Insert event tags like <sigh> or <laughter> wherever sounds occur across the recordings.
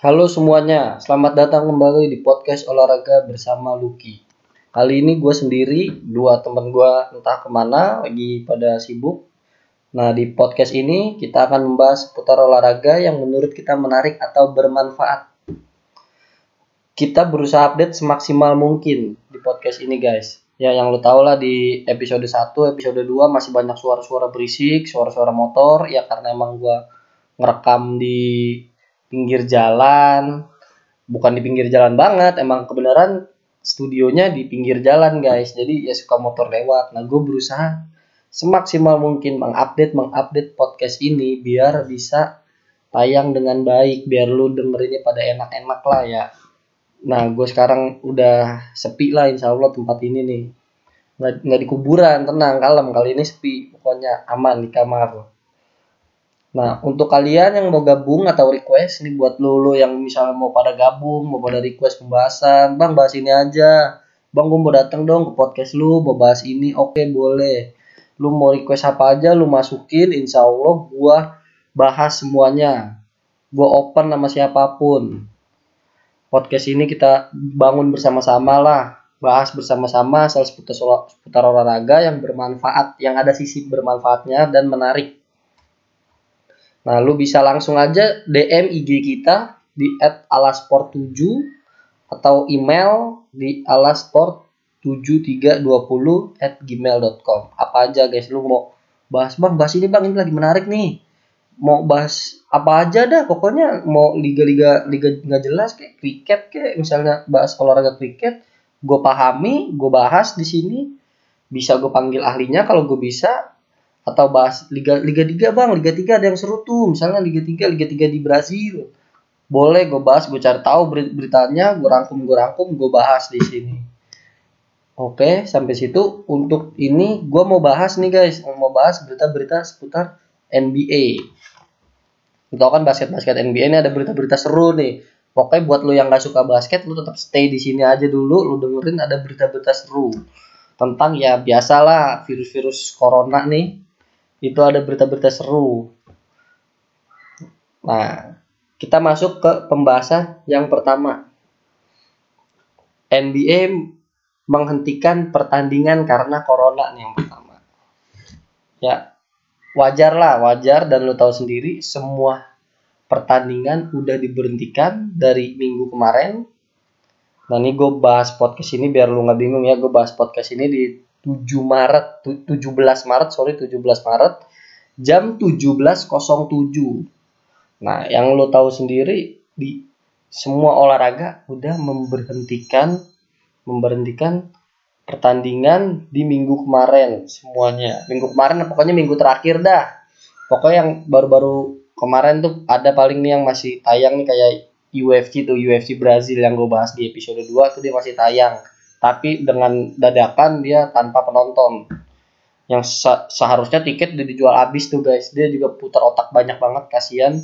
Halo semuanya, selamat datang kembali di podcast olahraga bersama Lucky. Kali ini gue sendiri, dua teman gue entah ke mana, lagi pada sibuk. Nah di podcast ini kita akan membahas seputar olahraga yang menurut kita menarik atau bermanfaat. Kita berusaha update semaksimal mungkin di podcast ini guys. Ya yang lo tau lah di episode 1, episode 2 masih banyak suara-suara berisik, suara-suara motor. Ya karena emang gue ngerekam di pinggir jalan. Bukan di pinggir jalan banget emang kebenaran studionya di pinggir jalan guys. Jadi ya suka motor lewat. Nah gue berusaha semaksimal mungkin mengupdate mengupdate podcast ini biar bisa tayang dengan baik biar lu dengerinnya pada enak-enak lah ya. Nah gue sekarang udah sepi lah insya Allah tempat ini nih. Nggak, nggak di kuburan tenang kalem. Kali ini sepi pokoknya aman di kamar Nah, untuk kalian yang mau gabung atau request nih buat lo yang misalnya mau pada gabung, mau pada request pembahasan, Bang bahas ini aja. Bang gue mau datang dong ke podcast lu, mau bahas ini, oke okay, boleh. Lu mau request apa aja, lu masukin, insya Allah gua bahas semuanya. Gua open sama siapa pun. Podcast ini kita bangun bersama-sama lah, bahas bersama-sama soal seputar, seputar olahraga yang bermanfaat, yang ada sisi bermanfaatnya dan menarik Nah, lu bisa langsung aja DM IG kita di @alasport7 atau email di alasport7320 at gmail.com apa aja guys lu mau bahas bang bahas ini bang ini lagi menarik nih. Mau bahas apa aja dah pokoknya mau liga-liga liga nggak jelas kayak kriket kayak misalnya bahas olahraga kriket gue pahami gue bahas di sini. Bisa gue panggil ahlinya kalau gue bisa atau bahas liga liga tiga bang. Liga tiga ada yang seru tuh. Misalnya liga tiga liga tiga di Brazil. Boleh gue bahas gue cari tahu beritanya gue rangkum gue rangkum gue bahas di sini. Oke sampai situ. Untuk ini gue mau bahas nih guys. Mau bahas berita-berita seputar NBA kita kan basket-basket NBA ini ada berita-berita seru nih. Pokoknya buat lo yang gak suka basket lo tetap stay di sini aja dulu. Lo dengerin ada berita-berita seru tentang ya biasalah virus-virus corona nih itu ada berita-berita seru. Nah, kita masuk ke pembahasan yang pertama. NBA menghentikan pertandingan karena corona nih yang pertama. Ya, wajar lah, wajar dan lo tahu sendiri semua pertandingan udah diberhentikan dari minggu kemarin. Nah ini gue bahas podcast ini biar lu nggak bingung ya, gue bahas podcast ini di 7 Maret 17 Maret sorry 17 Maret jam 17.07 nah yang lo tahu sendiri di semua olahraga udah memberhentikan memberhentikan pertandingan di minggu kemarin semuanya. Minggu kemarin pokoknya minggu terakhir dah. Pokoknya yang baru-baru kemarin tuh ada paling nih yang masih tayang nih kayak UFC tuh UFC Brazil yang gue bahas di episode 2 tuh dia masih tayang tapi dengan dadakan dia tanpa penonton. Yang se seharusnya tiket udah dijual habis tuh guys. Dia juga putar otak banyak banget kasihan.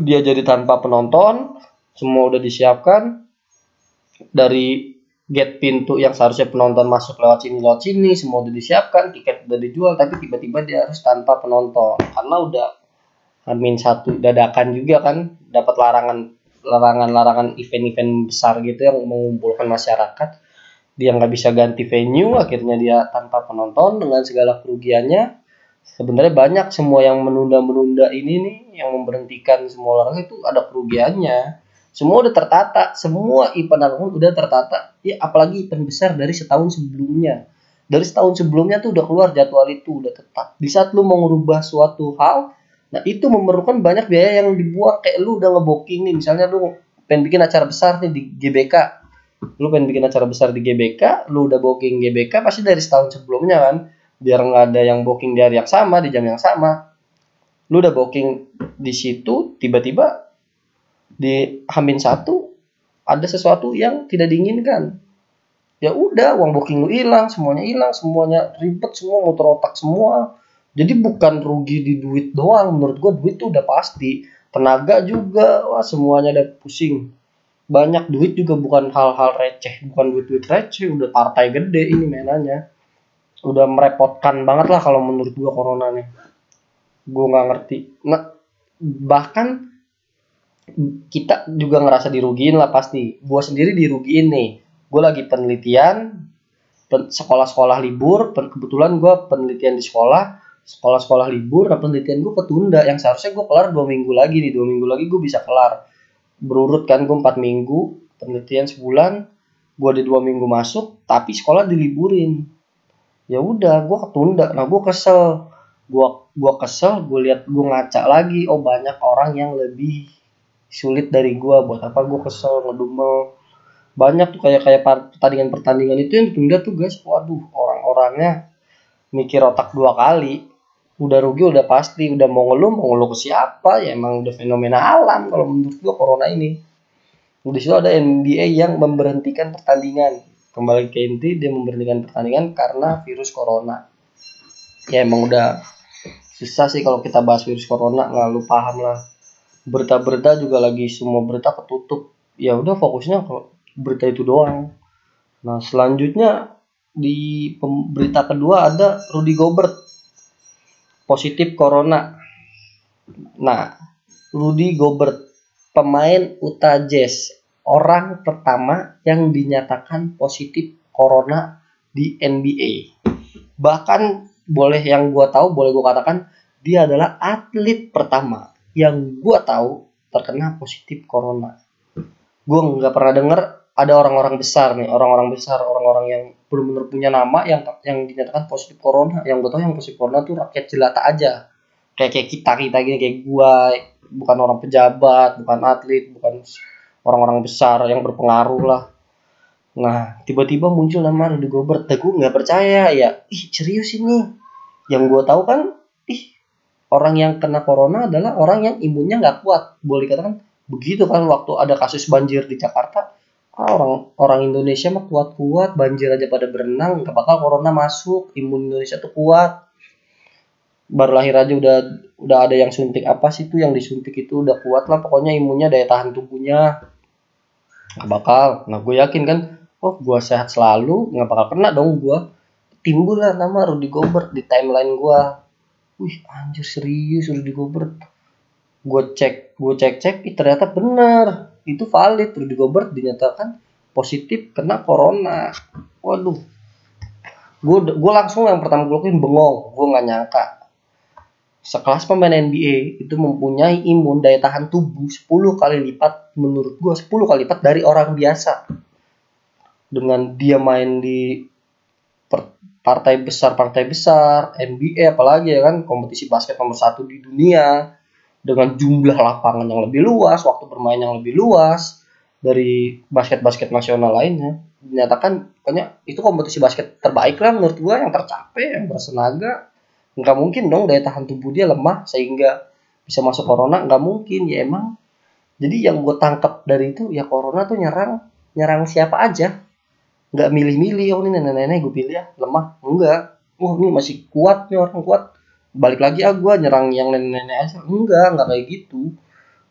Dia jadi tanpa penonton semua udah disiapkan. Dari gate pintu yang seharusnya penonton masuk lewat sini lewat sini semua udah disiapkan tiket udah dijual tapi tiba-tiba dia harus tanpa penonton. Karena udah amin satu dadakan juga kan dapat larangan larangan-larangan event-event besar gitu yang mengumpulkan masyarakat dia nggak bisa ganti venue akhirnya dia tanpa penonton dengan segala kerugiannya. Sebenarnya banyak semua yang menunda-menunda ini nih yang memberhentikan semua olahraga itu ada kerugiannya. Semua udah tertata semua event apa pun udah tertata. Ya apalagi event besar dari setahun sebelumnya. Dari setahun sebelumnya tuh udah keluar jadwal itu udah tetap. Di saat lu mau merubah suatu hal Nah itu memerlukan banyak biaya yang dibuang. Kayak lu udah ngebooking nih misalnya lu pengen bikin acara besar nih di GBK. Lu pengen bikin acara besar di GBK lu udah booking GBK pasti dari setahun sebelumnya kan. Biar nggak ada yang booking di hari yang sama di jam yang sama. Lu udah booking di situ tiba-tiba di Hamin satu ada sesuatu yang tidak diinginkan. Ya udah uang booking lu hilang semuanya hilang semuanya ribet semua motor otak semua jadi bukan rugi di duit doang menurut gue duit tuh udah pasti. Tenaga juga wah semuanya udah pusing. Banyak duit juga bukan hal-hal receh bukan duit-duit receh udah partai gede ini mainannya. Udah merepotkan banget lah kalau menurut gue corona nih. Gue nggak ngerti. Nah bahkan kita juga ngerasa dirugiin lah pasti. Gue sendiri dirugiin nih. Gue lagi penelitian sekolah-sekolah libur kebetulan gue penelitian di sekolah sekolah-sekolah libur nah penelitian gue ketunda. Yang seharusnya gue kelar dua minggu lagi nih. Dua minggu lagi gue bisa kelar. Berurut kan gue empat minggu penelitian sebulan gue ada dua minggu masuk tapi sekolah diliburin. Ya udah gue ketunda. Nah gue kesel. Gue gue kesel gue lihat gue ngaca lagi. Oh banyak orang yang lebih sulit dari gue buat apa gue kesel ngedumel? Banyak tuh kayak kayak pertandingan pertandingan itu yang ditunda tuh guys. Waduh orang-orangnya mikir otak dua kali udah rugi udah pasti udah mau ngeluh mau ngeluh ke siapa? Ya emang udah fenomena alam kalau menurut gua corona ini. Di situ ada NBA yang memberhentikan pertandingan. Kembali ke inti dia memberhentikan pertandingan karena virus corona. Ya emang udah susah sih kalau kita bahas virus corona nggak lu paham lah. Berita-berita juga lagi semua berita ketutup. Ya udah fokusnya kalau berita itu doang. Nah selanjutnya di berita kedua ada Rudy Gobert positif corona. Nah, Rudy Gobert, pemain Utah Jazz, orang pertama yang dinyatakan positif corona di NBA. Bahkan boleh yang gue tahu, boleh gue katakan dia adalah atlet pertama yang gue tahu terkena positif corona. Gue nggak pernah denger ada orang-orang besar nih, orang-orang besar, orang-orang yang benar-benar punya nama yang yang dinyatakan positif corona. Yang gue tahu yang positif corona tuh rakyat jelata aja. Kayak kayak kita kita gini kayak gue, bukan orang pejabat, bukan atlet, bukan orang-orang besar yang berpengaruh lah. Nah, tiba-tiba muncul nama Rudy Gobert. Dan gue nggak percaya ya. Ih, serius ini. Yang gue tahu kan, ih, orang yang kena corona adalah orang yang imunnya nggak kuat. Boleh katakan begitu kan waktu ada kasus banjir di Jakarta ah, orang orang Indonesia mah kuat-kuat banjir aja pada berenang nggak bakal corona masuk imun Indonesia tuh kuat. Baru lahir aja udah udah ada yang suntik apa sih tuh yang disuntik itu udah kuat lah pokoknya imunnya daya tahan tubuhnya. Nggak bakal. Nah gue yakin kan oh gue sehat selalu nggak bakal kena dong gue timbul lah nama Rudy Gobert di timeline gue wih anjir serius Rudy Gobert. Gue cek gue cek cek ternyata bener itu valid Rudy Gobert dinyatakan positif kena corona. Waduh. Gue gue langsung yang pertama gue lakuin bengong. Gue nggak nyangka. Sekelas pemain NBA itu mempunyai imun daya tahan tubuh 10 kali lipat menurut gue 10 kali lipat dari orang biasa. Dengan dia main di partai besar partai besar NBA apalagi ya kan kompetisi basket nomor satu di dunia dengan jumlah lapangan yang lebih luas, waktu bermain yang lebih luas dari basket-basket nasional lainnya. Dinyatakan pokoknya itu kompetisi basket terbaik lah menurut gua yang tercapai, yang bersenaga. Nggak mungkin dong daya tahan tubuh dia lemah sehingga bisa masuk corona, nggak mungkin ya emang. Jadi yang gue tangkap dari itu ya corona tuh nyerang nyerang siapa aja. Nggak milih-milih, oh ini nenek-nenek gue pilih ya lemah. Enggak. Oh ini masih kuat nih orang kuat balik lagi ah gue nyerang yang nenek-nenek aja. Enggak enggak kayak gitu.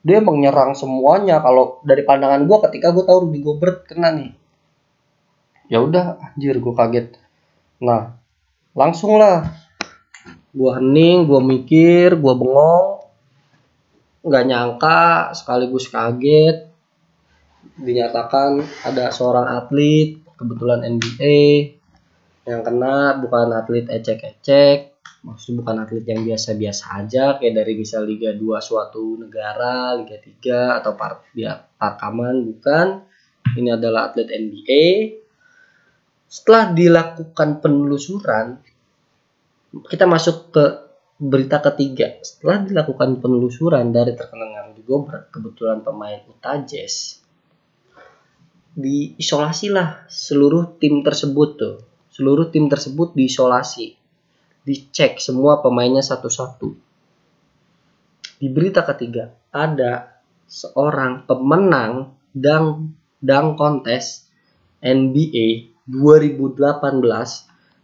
Dia emang nyerang semuanya. Kalau dari pandangan gue ketika gue tahu Rudy Gobert kena nih ya udah anjir gue kaget. Nah langsung lah. Gue hening gue mikir gue bengong. Nggak nyangka sekaligus kaget. Dinyatakan ada seorang atlet kebetulan NBA yang kena bukan atlet ecek-ecek maksudnya bukan atlet yang biasa-biasa aja kayak dari misal Liga 2 suatu negara, Liga 3 atau part ya, Parkaman bukan. Ini adalah atlet NBA. Setelah dilakukan penelusuran, kita masuk ke berita ketiga. Setelah dilakukan penelusuran dari terkenal di Gobert, kebetulan pemain Utah Jazz, diisolasilah seluruh tim tersebut tuh. Seluruh tim tersebut diisolasi dicek semua pemainnya satu-satu. Di berita ketiga, ada seorang pemenang dang dang kontes NBA 2018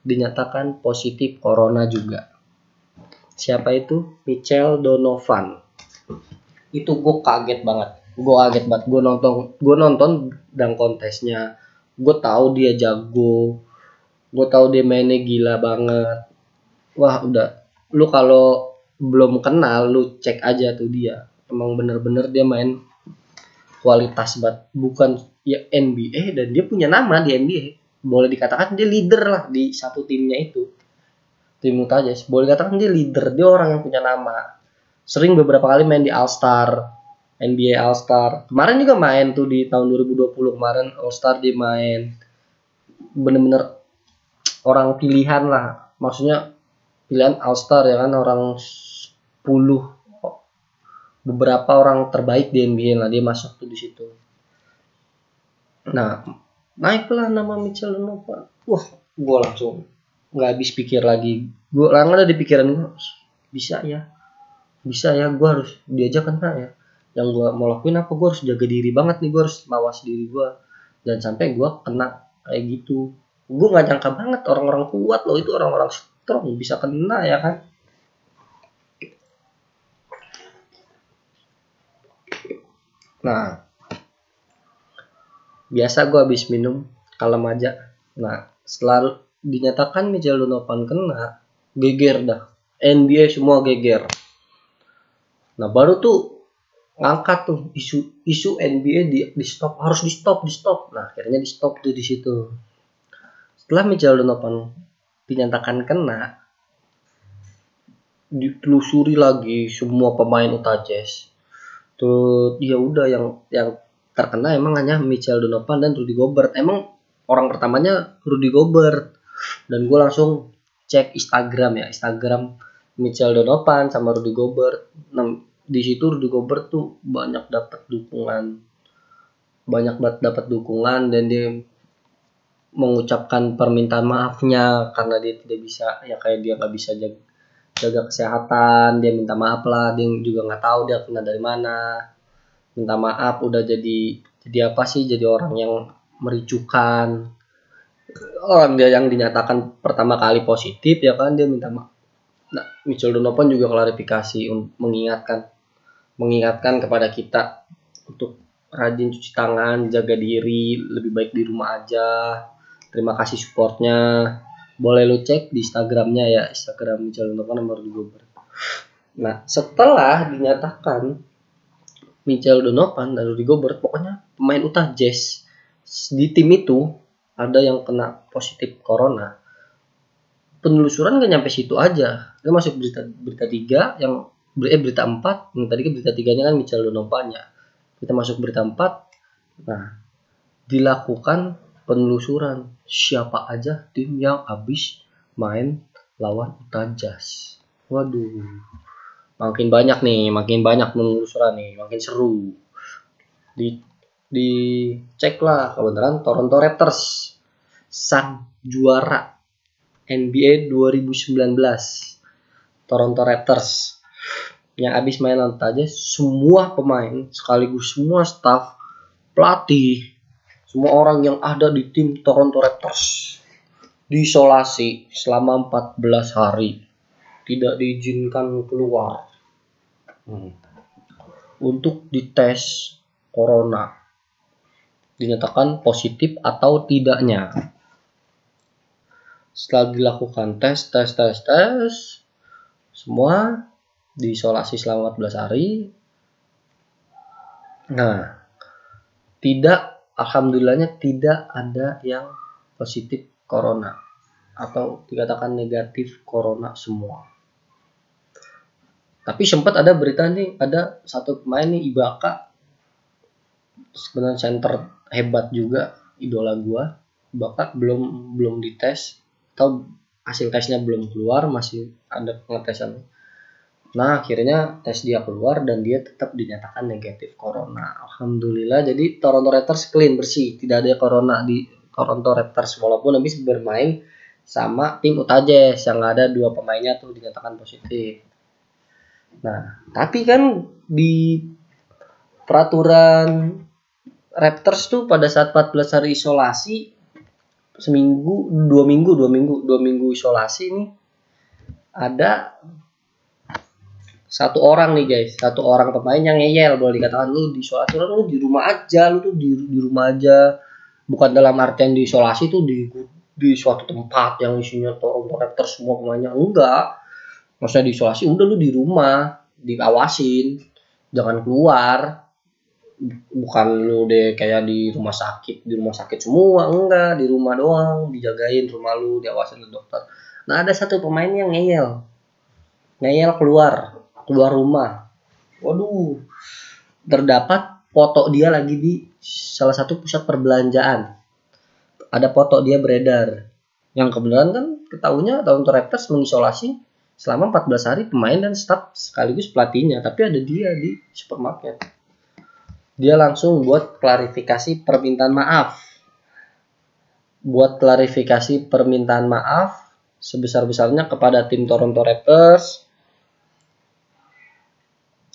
dinyatakan positif corona juga. Siapa itu? Michelle Donovan. Itu gue kaget banget. Gue kaget banget. Gue nonton, gue nonton dang kontesnya. Gue tahu dia jago. Gue tahu dia mainnya gila banget wah udah. Lu kalau belum kenal lu cek aja tuh dia. Emang bener-bener dia main kualitas banget bukan ya NBA dan dia punya nama di NBA boleh dikatakan dia leader lah di satu timnya itu. Tim Utah boleh dikatakan dia leader dia orang yang punya nama. Sering beberapa kali main di All Star NBA All Star kemarin juga main tuh di tahun 2020 kemarin All Star dia main. Bener-bener orang pilihan lah. Maksudnya pilihan All Star ya kan orang 10 beberapa orang terbaik di NBA lah dia masuk tuh di situ. Nah naiklah nama Mitchell Donovan. Wah, gue langsung nggak habis pikir lagi. Gue langsung ada di pikiran gue bisa ya, bisa ya gue harus diajak kena ya. Yang gue mau lakuin apa? Gue harus jaga diri banget nih. Gue harus mawas diri gue dan sampai gue kena kayak gitu. Gue nggak nyangka banget orang-orang kuat loh itu orang-orang strong bisa kena ya kan Nah, biasa gue habis minum kalem aja. Nah, setelah dinyatakan Michel Donovan kena, geger dah. NBA semua geger. Nah, baru tuh ngangkat tuh isu isu NBA di, di stop harus di stop di stop. Nah, akhirnya di stop tuh di situ. Setelah Michel Donovan dinyatakan kena, ditelusuri lagi semua pemain Utah Jazz Tuh ya udah yang yang terkena emang hanya Michel Donovan dan Rudy Gobert. Emang orang pertamanya Rudy Gobert dan gue langsung cek Instagram ya Instagram Michel Donovan sama Rudy Gobert. Nah, di situ Rudy Gobert tuh banyak dapat dukungan banyak banget dapat dukungan dan dia mengucapkan permintaan maafnya karena dia tidak bisa ya kayak dia nggak bisa jaga jaga kesehatan dia minta maaf lah dia juga nggak tahu dia kena dari mana. Minta maaf udah jadi jadi apa sih? Jadi orang yang mericukan. Orang dia yang dinyatakan pertama kali positif ya kan? Dia minta maaf nah Mitchell Donovan juga klarifikasi mengingatkan mengingatkan kepada kita untuk rajin cuci tangan jaga diri lebih baik di rumah aja terima kasih supportnya. Boleh lu cek di Instagramnya ya Instagram Michel Donovan nomor Gobert nah setelah dinyatakan Michel Donovan dan Rudy Gobert pokoknya pemain utah Jazz di tim itu ada yang kena positif corona. Penelusuran gak nyampe situ aja. Dia masuk berita berita tiga yang eh, berita empat. Yang tadi kan berita tiganya kan Michel Donovan ya kita masuk berita empat. Nah dilakukan penelusuran siapa aja tim yang habis main lawan Utah Jazz. Waduh, makin banyak nih, makin banyak penelusuran nih, makin seru. Di di cek lah kebenaran Toronto Raptors sang juara NBA 2019 Toronto Raptors yang habis main lawan Jazz semua pemain sekaligus semua staff pelatih semua orang yang ada di tim Toronto Raptors diisolasi selama 14 hari. Tidak diizinkan keluar. Hmm. untuk dites corona. Dinyatakan positif atau tidaknya. Setelah dilakukan tes tes tes tes semua diisolasi selama 14 hari. Nah tidak alhamdulillahnya tidak ada yang positif corona atau dikatakan negatif corona semua. Tapi sempat ada berita nih, ada satu pemain nih Ibaka sebenarnya center hebat juga idola gua. Ibaka belum belum dites atau hasil tesnya belum keluar, masih ada pengetesan Nah akhirnya tes dia keluar dan dia tetap dinyatakan negatif corona. Alhamdulillah jadi Toronto Raptors clean bersih, tidak ada corona di Toronto Raptors walaupun habis bermain sama tim Utah Jazz yang ada dua pemainnya tuh dinyatakan positif. Nah tapi kan di peraturan Raptors tuh pada saat 14 hari isolasi seminggu dua minggu dua minggu dua minggu isolasi nih ada satu orang nih guys. Satu orang pemain yang ngeyel boleh dikatakan. Lu di isolasi lu di rumah aja lu tuh di, di rumah aja. Bukan dalam artian di isolasi tuh di di suatu tempat yang isinya Toronto Raptors semua pemainnya. Enggak. Maksudnya di isolasi udah lu di rumah diawasin. Jangan keluar. Bukan lu deh kayak di rumah sakit. Di rumah sakit semua enggak. Di rumah doang dijagain rumah lu diawasin dokter. Nah ada satu pemain yang ngeyel. Ngeyel keluar keluar rumah. Waduh. Terdapat foto dia lagi di salah satu pusat perbelanjaan. Ada foto dia beredar. Yang kebetulan kan ketahunya Toronto Raptors mengisolasi selama 14 hari pemain dan staf sekaligus pelatihnya. Tapi ada dia di supermarket. Dia langsung buat klarifikasi permintaan maaf. Buat klarifikasi permintaan maaf sebesar-besarnya kepada tim Toronto Raptors.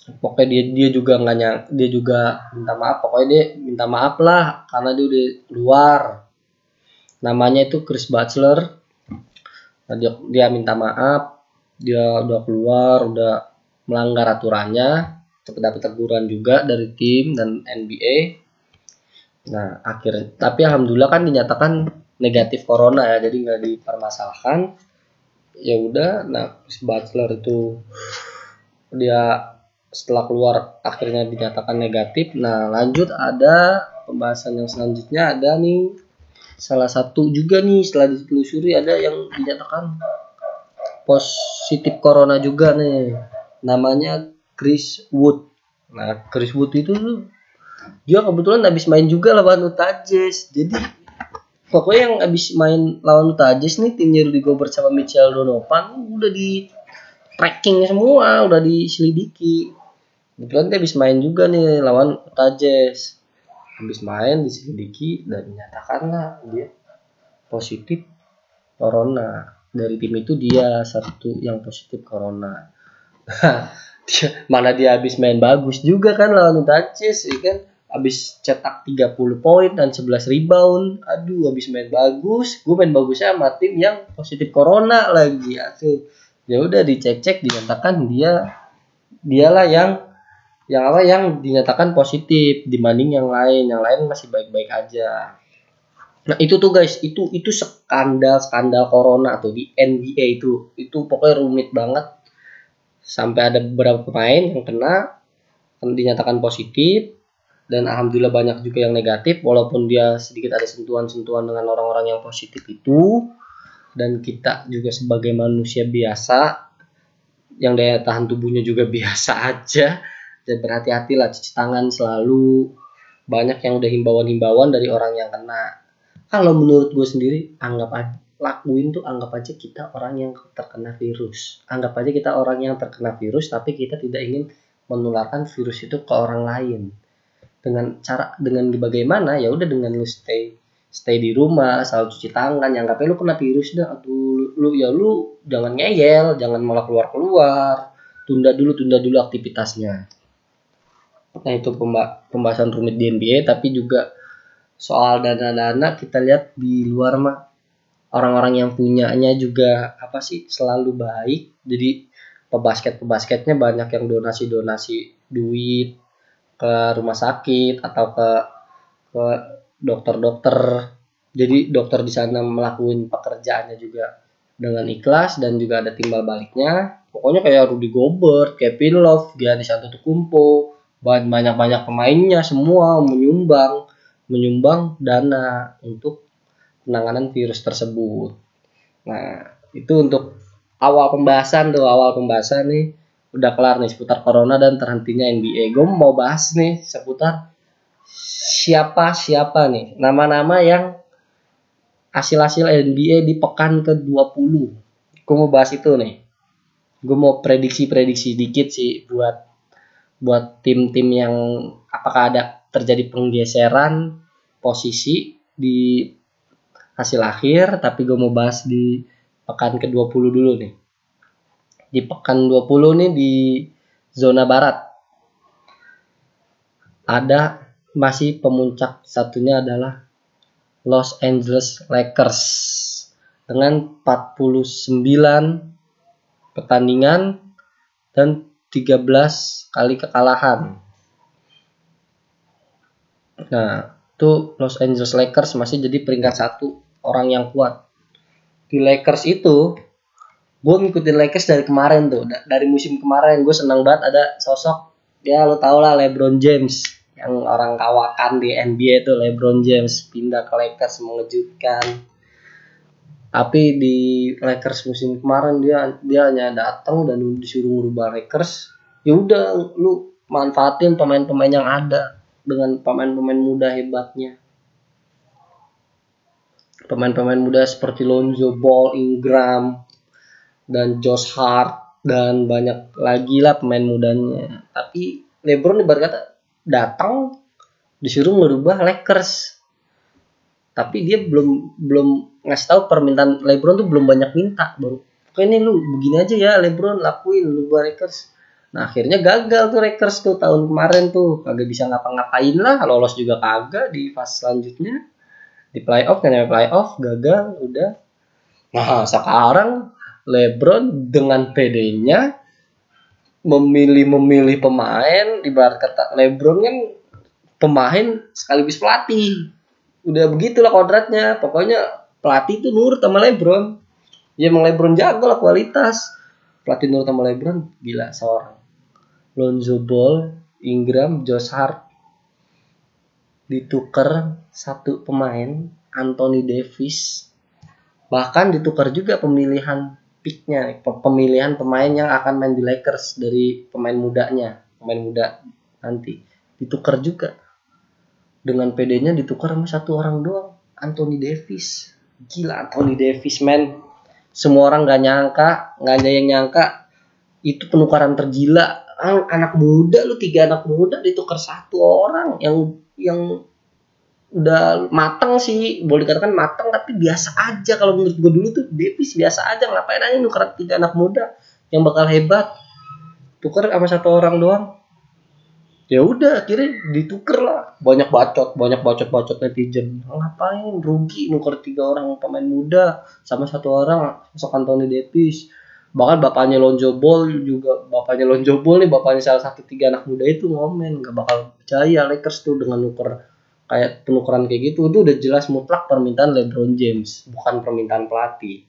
Pokoknya dia dia juga nggak nyang, dia juga minta maaf. Pokoknya dia minta maaf lah karena dia udah keluar. Namanya itu Chris Butler. Nah, dia, dia minta maaf. Dia udah keluar, udah melanggar aturannya dapat teguran juga dari tim dan NBA. Nah, akhirnya tapi alhamdulillah kan dinyatakan negatif corona ya, jadi nggak dipermasalahkan. Ya udah, nah Butler itu dia setelah keluar akhirnya dinyatakan negatif. Nah, lanjut ada pembahasan yang selanjutnya ada nih salah satu juga nih setelah ditelusuri ada yang dinyatakan positif corona juga nih. Namanya Chris Wood. Nah, Chris Wood itu dia kebetulan habis main juga lawan Utah Jazz. Jadi pokoknya yang habis main lawan Utah Jazz nih timnya Rudy Gobert sama Mitchell Donovan udah di tracking semua, udah diselidiki. Kebetulan dia habis main juga nih lawan Jazz. Habis main diselidiki dan dinyatakanlah dia positif corona. Dari tim itu dia satu yang positif corona. <laughs> dia, mana dia habis main bagus juga kan lawan Jazz ya kan habis cetak 30 poin dan 11 rebound aduh habis main bagus gue main bagusnya sama tim yang positif corona lagi aduh ya udah dicek-cek dinyatakan dia dialah yang yang apa yang dinyatakan positif dibanding yang lain. Yang lain masih baik-baik aja. Nah itu tuh guys. Itu itu skandal skandal corona tuh di NBA itu. Itu pokoknya rumit banget. Sampai ada beberapa pemain yang kena dinyatakan positif dan alhamdulillah banyak juga yang negatif walaupun dia sedikit ada sentuhan-sentuhan dengan orang-orang yang positif itu. Dan kita juga sebagai manusia biasa yang daya tahan tubuhnya juga <laughs> biasa aja dan berhati-hatilah cuci tangan selalu banyak yang udah himbauan-himbauan dari orang yang kena kalau menurut gue sendiri anggap aja lakuin tuh anggap aja kita orang yang terkena virus. Anggap aja kita orang yang terkena virus tapi kita tidak ingin menularkan virus itu ke orang lain. Dengan cara dengan bagaimana ya udah dengan lu stay stay di rumah, selalu cuci tangan, yang lu kena virus dah, aduh lu, lu ya lu jangan ngeyel, jangan malah keluar-keluar. Tunda dulu, tunda dulu aktivitasnya. Nah itu pembahasan rumit di NBA tapi juga soal dana-dana kita lihat di luar mah orang-orang yang punyanya juga apa sih selalu baik. Jadi pebasket pebasketnya banyak yang donasi donasi duit ke rumah sakit atau ke ke dokter-dokter. Jadi dokter di sana melakukan pekerjaannya juga dengan ikhlas dan juga ada timbal baliknya. Pokoknya kayak Rudy Gobert, Kevin Love, Giannis Antetokounmpo banyak banyak pemainnya semua menyumbang menyumbang dana untuk penanganan virus tersebut. Nah, itu untuk awal pembahasan tuh, awal pembahasan nih udah kelar nih seputar corona dan terhentinya NBA. Gue mau bahas nih seputar siapa siapa nih nama-nama yang hasil-hasil NBA di pekan ke-20. Gue mau bahas itu nih. Gue mau prediksi-prediksi dikit sih buat buat tim-tim yang apakah ada terjadi penggeseran posisi di hasil akhir tapi gue mau bahas di pekan ke-20 dulu nih. Di pekan 20 nih di zona barat ada masih pemuncak satunya adalah Los Angeles Lakers dengan 49 pertandingan dan 13 kali kekalahan. Nah, itu Los Angeles Lakers masih jadi peringkat satu orang yang kuat. Di Lakers itu gue ngikutin Lakers dari kemarin tuh. Dari musim kemarin gue senang banget ada sosok ya lo tau lah LeBron James yang orang kawakan di NBA itu LeBron James pindah ke Lakers mengejutkan tapi di Lakers musim kemarin dia dia hanya datang dan disuruh merubah Lakers ya udah lu manfaatin pemain-pemain yang ada dengan pemain-pemain muda hebatnya pemain-pemain muda seperti Lonzo Ball, Ingram, dan Josh Hart dan banyak lagi lah pemain mudanya. Tapi LeBron ibarat kata datang disuruh merubah Lakers. Tapi dia belum belum ngasih tahu permintaan LeBron tuh belum banyak minta baru. Oke ini lu begini aja ya LeBron lakuin lu buat Lakers. Nah akhirnya gagal tuh Lakers tuh tahun kemarin tuh kagak bisa ngapa-ngapain lah lolos juga kagak di fase selanjutnya di playoff kan ya playoff gagal udah nah sekarang LeBron dengan PD-nya memilih-memilih pemain ibarat kata LeBron kan pemain sekaligus pelatih udah begitulah kodratnya. Pokoknya pelatih itu nurut sama LeBron. Ya emang LeBron jago lah kualitas. Pelatih nurut sama LeBron gila seorang. Lonzo Ball Ingram Josh Hart. Ditukar satu pemain Anthony Davis. Bahkan ditukar juga pemilihan picknya pemilihan pemain yang akan main di Lakers dari pemain mudanya pemain muda nanti. Ditukar juga dengan PD-nya ditukar sama satu orang doang. Anthony Davis. Gila Anthony Davis man semua orang nggak nyangka nggak ada yang nyangka itu penukaran tergila. Anak muda lu tiga anak muda ditukar satu orang yang yang udah mateng sih. Boleh dikatakan mateng tapi biasa aja. Kalau menurut gue dulu tuh Davis biasa aja. Ngapain aja nuker tiga anak muda yang bakal hebat? Tuker sama satu orang doang ya udah akhirnya dituker lah. Banyak bacot banyak bacot bacot netizen ngapain? Rugi nuker tiga orang pemain muda sama satu orang masuk Anthony Davis. Bahkan bapaknya Lonzo Ball juga bapaknya Lonzo Ball nih bapaknya salah satu tiga anak muda itu ngomen nggak bakal percaya Lakers tuh dengan nuker kayak penukaran kayak gitu. Itu udah jelas mutlak permintaan LeBron James bukan permintaan pelatih.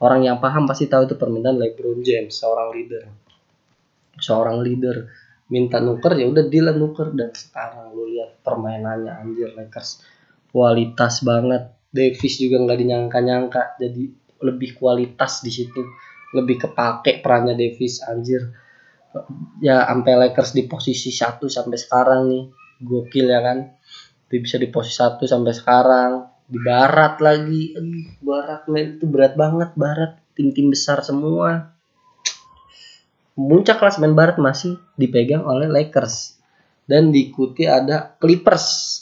Orang yang paham pasti tahu itu permintaan LeBron James seorang leader. Seorang leader minta nuker ya udah dia nuker. Dan sekarang lu lihat permainannya anjir Lakers kualitas banget. Davis juga nggak dinyangka-nyangka jadi lebih kualitas di situ. Lebih kepake perannya Davis anjir. Ya sampai Lakers di posisi satu sampai sekarang nih. Gokil ya kan? Dia bisa di posisi satu sampai sekarang. Di barat lagi. Aduh, barat men. Itu berat banget barat. Tim-tim besar semua puncak klasemen barat masih dipegang oleh Lakers. Dan diikuti ada Clippers.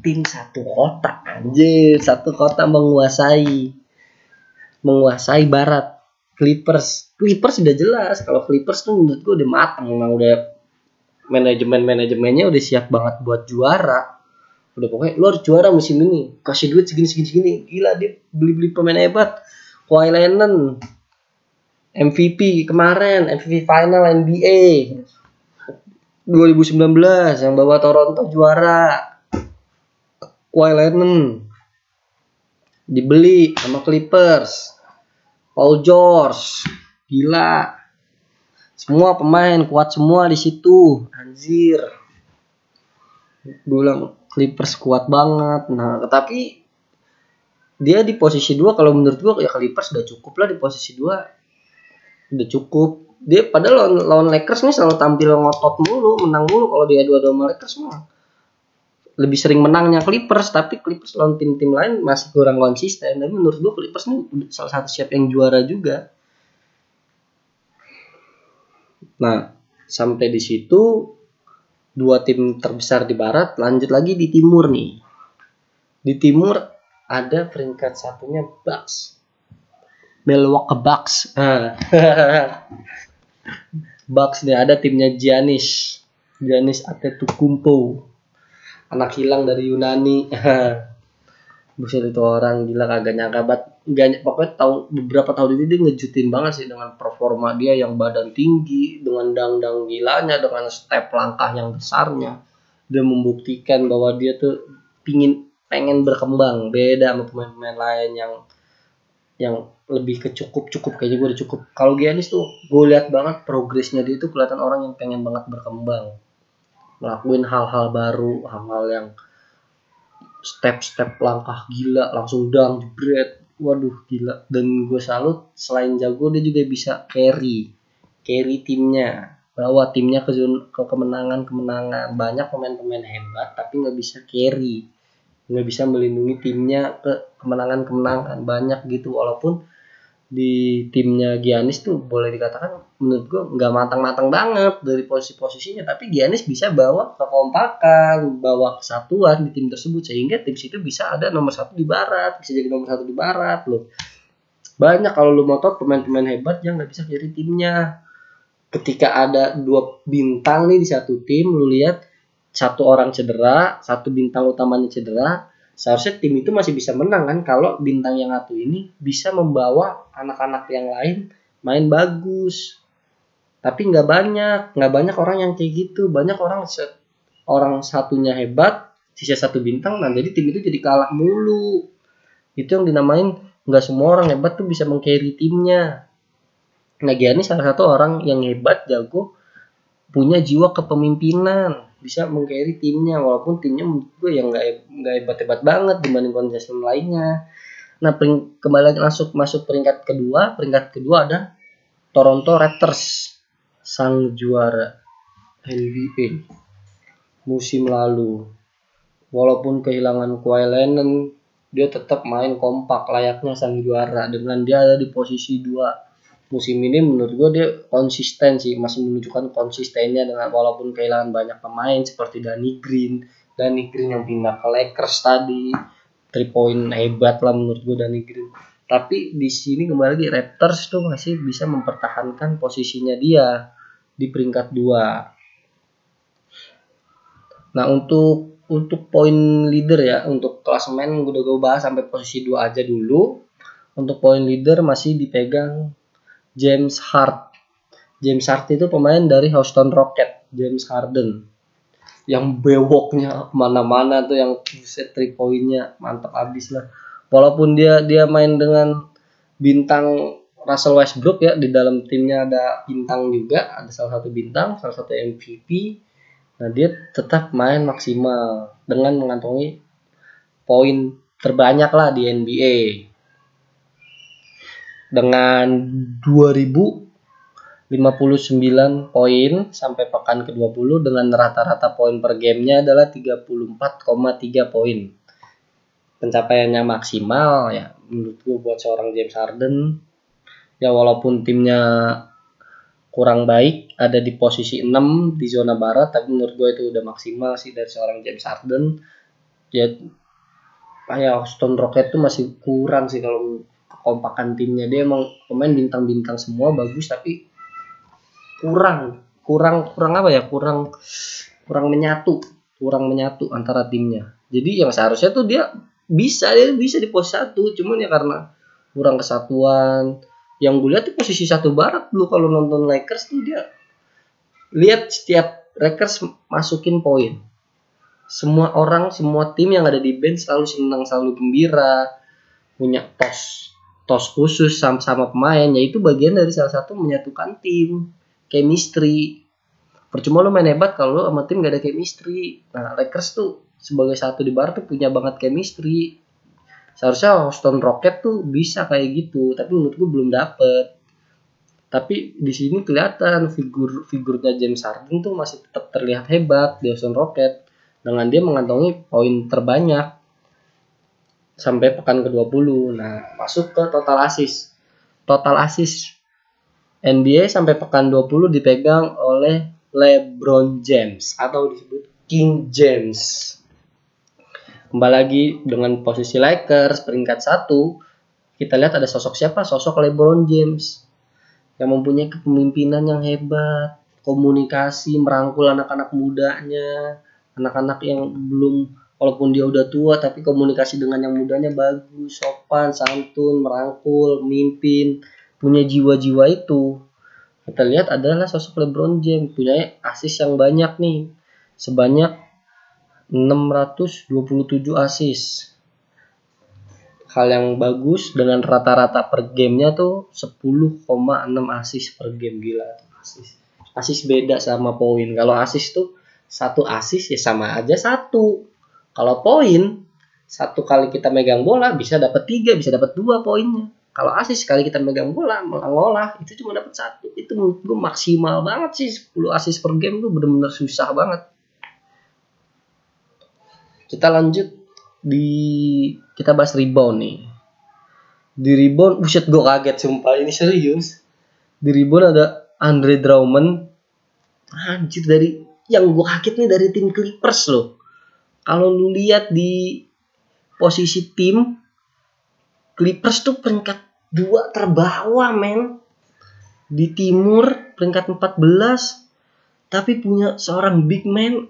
Tim satu kota anjir. Satu kota menguasai menguasai barat. Clippers. Clippers sudah jelas. Kalau Clippers tuh menurut gue udah matang memang udah manajemen manajemennya udah siap banget buat juara. Udah pokoknya lo harus juara musim ini. Kasih duit segini segini segini. Gila dia beli beli pemain hebat. Kawhi Leonard MVP kemarin MVP final NBA 2019 yang bawa Toronto juara. Kawhi Leonard dibeli sama Clippers. Paul George gila. Semua pemain kuat semua di situ. Anjir. Bilang Clippers kuat banget. Nah tetapi dia di posisi dua kalau menurut gua ya Clippers udah cukup lah di posisi dua udah cukup. Dia padahal lawan, lawan Lakers nih selalu tampil ngotot mulu menang mulu. Kalau dia dua dua sama Lakers mah lebih sering menangnya Clippers. Tapi Clippers lawan tim-tim lain masih kurang konsisten. Tapi menurut gue Clippers ini salah satu siap yang juara juga. Nah sampai di situ dua tim terbesar di barat lanjut lagi di timur nih. Di timur ada peringkat satunya Bucks Milwaukee Bucks Bucks nih ada timnya Giannis. Giannis Antetokounmpo. Anak hilang dari Yunani. <laughs> Buset itu orang gila kagak nyangka banget. Gak pokoknya tahun beberapa tahun ini dia ngejutin banget sih dengan performa dia yang badan tinggi dengan dangdang gilanya dengan step langkah yang besarnya. Dia membuktikan bahwa dia tuh pingin pengen berkembang. Beda sama pemain-pemain lain yang yang lebih ke cukup cukup kayaknya gue udah cukup. Kalau Giannis tuh gue lihat banget progresnya dia tuh kelihatan orang yang pengen banget berkembang. Ngelakuin hal-hal baru hal-hal yang step-step langkah gila langsung dang jebret. Waduh gila. Dan gue salut selain jago dia juga bisa carry. Carry timnya. Bawa timnya ke zona ke kemenangan kemenangan banyak pemain-pemain hebat tapi nggak bisa carry nggak bisa melindungi timnya ke kemenangan kemenangan banyak gitu walaupun di timnya Giannis tuh boleh dikatakan menurut gue nggak matang-matang banget dari posisi-posisinya. Tapi Giannis bisa bawa kekompakan bawa kesatuan di tim tersebut sehingga tim situ bisa ada nomor satu di barat bisa jadi nomor satu di barat loh. Banyak kalau lu tahu pemain-pemain hebat yang nggak bisa jadi timnya. Ketika ada dua bintang nih di satu tim lu lihat satu orang cedera satu bintang utamanya cedera seharusnya tim itu masih bisa menang kan kalau bintang yang satu ini bisa membawa anak-anak yang lain main bagus. Tapi nggak banyak nggak banyak orang yang kayak gitu. Banyak orang orang satunya hebat sisa satu bintang nah jadi tim itu jadi kalah mulu. Itu yang dinamain nggak semua orang hebat tuh bisa mengcarry timnya. Nah Gianni salah satu orang yang hebat jago punya jiwa kepemimpinan bisa mengcarry timnya walaupun timnya menurut gue yang nggak nggak hebat hebat banget dibanding kontestan lainnya. Nah pering, kembali masuk masuk peringkat kedua peringkat kedua ada Toronto Raptors. Sang juara NBA musim lalu. Walaupun kehilangan Kawhi Leonard dia tetap main kompak layaknya sang juara dengan dia ada di posisi dua musim ini menurut gue dia konsisten sih masih menunjukkan konsistennya dengan walaupun kehilangan banyak pemain seperti Danny Green Danny Green yang pindah ke Lakers tadi three point hebat lah menurut gue Danny Green. Tapi di sini kembali lagi Raptors tuh masih bisa mempertahankan posisinya dia di peringkat dua. Nah untuk untuk poin leader ya untuk klasemen udah gue bahas sampai posisi dua aja dulu. Untuk poin leader masih dipegang James Hart. James Hart itu pemain dari Houston Rocket, James Harden. Yang bewoknya mana-mana tuh yang set three poinnya mantap abis lah. Walaupun dia dia main dengan bintang Russell Westbrook ya di dalam timnya ada bintang juga, ada salah satu bintang, salah satu MVP. Nah, dia tetap main maksimal dengan mengantongi poin terbanyak lah di NBA dengan 2059 poin sampai pekan ke-20 dengan rata-rata poin per gamenya adalah 34,3 poin. Pencapaiannya maksimal ya menurut gue buat seorang James Harden ya walaupun timnya kurang baik ada di posisi 6 di zona barat tapi menurut gue itu udah maksimal sih dari seorang James Harden ya kayak Houston Rocket tuh masih kurang sih kalau kekompakan timnya. Dia emang pemain bintang-bintang semua bagus tapi kurang. Kurang kurang apa ya? Kurang kurang menyatu. Kurang menyatu antara timnya. Jadi yang seharusnya tuh dia bisa dia bisa di pos satu. Cuman ya karena kurang kesatuan. Yang gue lihat di posisi satu barat dulu kalau nonton Lakers tuh dia lihat setiap Lakers masukin poin. Semua orang semua tim yang ada di bench selalu senang selalu gembira punya tos tos khusus sama-sama pemain yaitu bagian dari salah satu menyatukan tim chemistry. Percuma lo main hebat kalau sama tim gak ada chemistry. Nah Lakers tuh sebagai satu di bar tuh punya banget chemistry. Seharusnya Houston Rocket tuh bisa kayak gitu tapi menurut gue belum dapet. Tapi di sini kelihatan figur figurnya James Harden tuh masih tetap terlihat hebat di Houston Rocket. Dengan dia mengantongi poin terbanyak sampai pekan ke-20. Nah, masuk ke total assist. Total assist NBA sampai pekan 20 dipegang oleh LeBron James atau disebut King James. Kembali lagi dengan posisi Lakers peringkat 1, kita lihat ada sosok siapa? Sosok LeBron James yang mempunyai kepemimpinan yang hebat, komunikasi merangkul anak-anak mudanya, anak-anak yang belum walaupun dia udah tua tapi komunikasi dengan yang mudanya bagus sopan santun merangkul mimpin punya jiwa-jiwa itu. Kita lihat adalah sosok LeBron James punya asis yang banyak nih. Sebanyak 627 asis. Hal yang bagus dengan rata-rata per gamenya tuh 10,6 asis per game gila. Asis. Asis beda sama poin. Kalau asis tuh satu asis ya sama aja satu kalau poin satu kali kita megang bola bisa dapat tiga bisa dapat dua poinnya. Kalau asis sekali kita megang bola mengolah itu cuma dapat satu. Itu menurut gue maksimal banget sih 10 asis per game tuh bener-bener susah banget. Kita lanjut di kita bahas rebound nih. Di rebound buset gue kaget sumpah ini serius. Di rebound ada Andre Drummond. Anjir dari yang gue kaget nih dari tim Clippers loh kalau lu lihat di posisi tim Clippers tuh peringkat dua terbawah men. Di timur peringkat 14 tapi punya seorang big man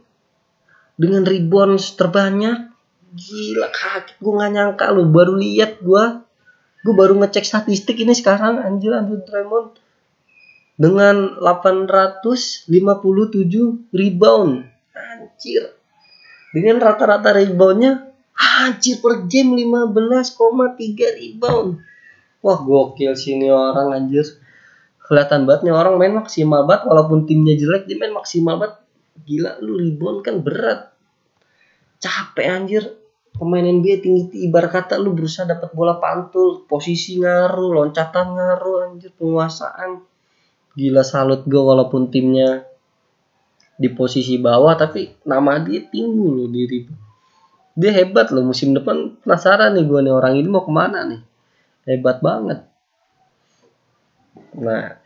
dengan rebound terbanyak. Gila kaget gue nggak nyangka lo baru lihat gue gue baru ngecek statistik ini sekarang anjir Andrew Drummond. Dengan 857 rebound. Anjir dengan rata-rata reboundnya anjir per game 15,3 rebound. Wah gokil sini orang anjir. Kelihatan banget nih orang main maksimal banget walaupun timnya jelek dia main maksimal banget. Gila lu rebound kan berat. Capek anjir. Pemain NBA tinggi ibarat kata lu berusaha dapat bola pantul posisi ngaruh loncatan ngaruh anjir penguasaan. Gila salut gue walaupun timnya di posisi bawah tapi nama dia tinggi loh diri dia hebat loh musim depan penasaran nih gue nih orang ini mau ke mana nih hebat banget nah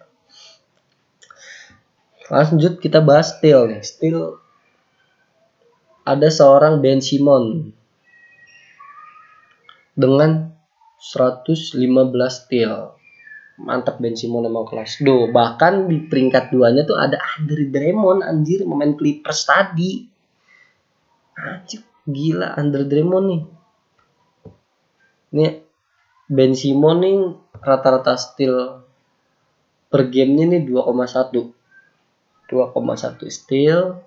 lanjut kita bahas Steel nih. Steel ada seorang Ben Simon dengan 115 steal. Mantap Ben Simon emang kelas. Do, bahkan di peringkat duanya tuh ada Andre Drummond anjir pemain Clippers tadi. Anjir, gila Andre Drummond nih. Ini Ben Simon nih rata-rata steal per gamenya nih 2,1 2,1 steal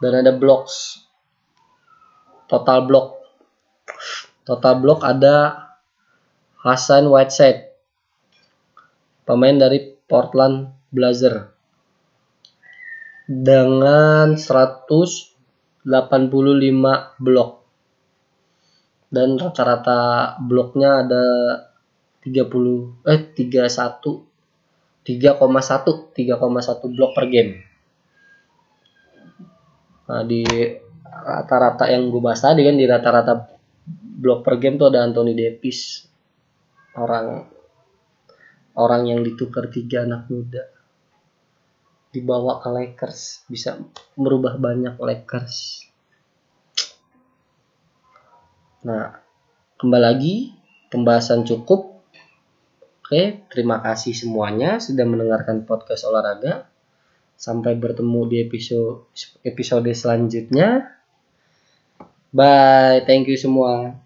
dan ada blocks total block total block ada Hasan Whiteside pemain dari Portland Blazer dengan 185 blok. Dan rata-rata bloknya ada 30 eh 31 3,1 3,1 blok per game. Nah di rata-rata yang gue bahas tadi kan di rata-rata blok per game tuh ada Anthony Davis orang orang yang ditukar tiga anak muda dibawa ke Lakers bisa merubah banyak Lakers nah kembali lagi pembahasan cukup Oke, terima kasih semuanya sudah mendengarkan podcast olahraga. Sampai bertemu di episode episode selanjutnya. Bye, thank you semua.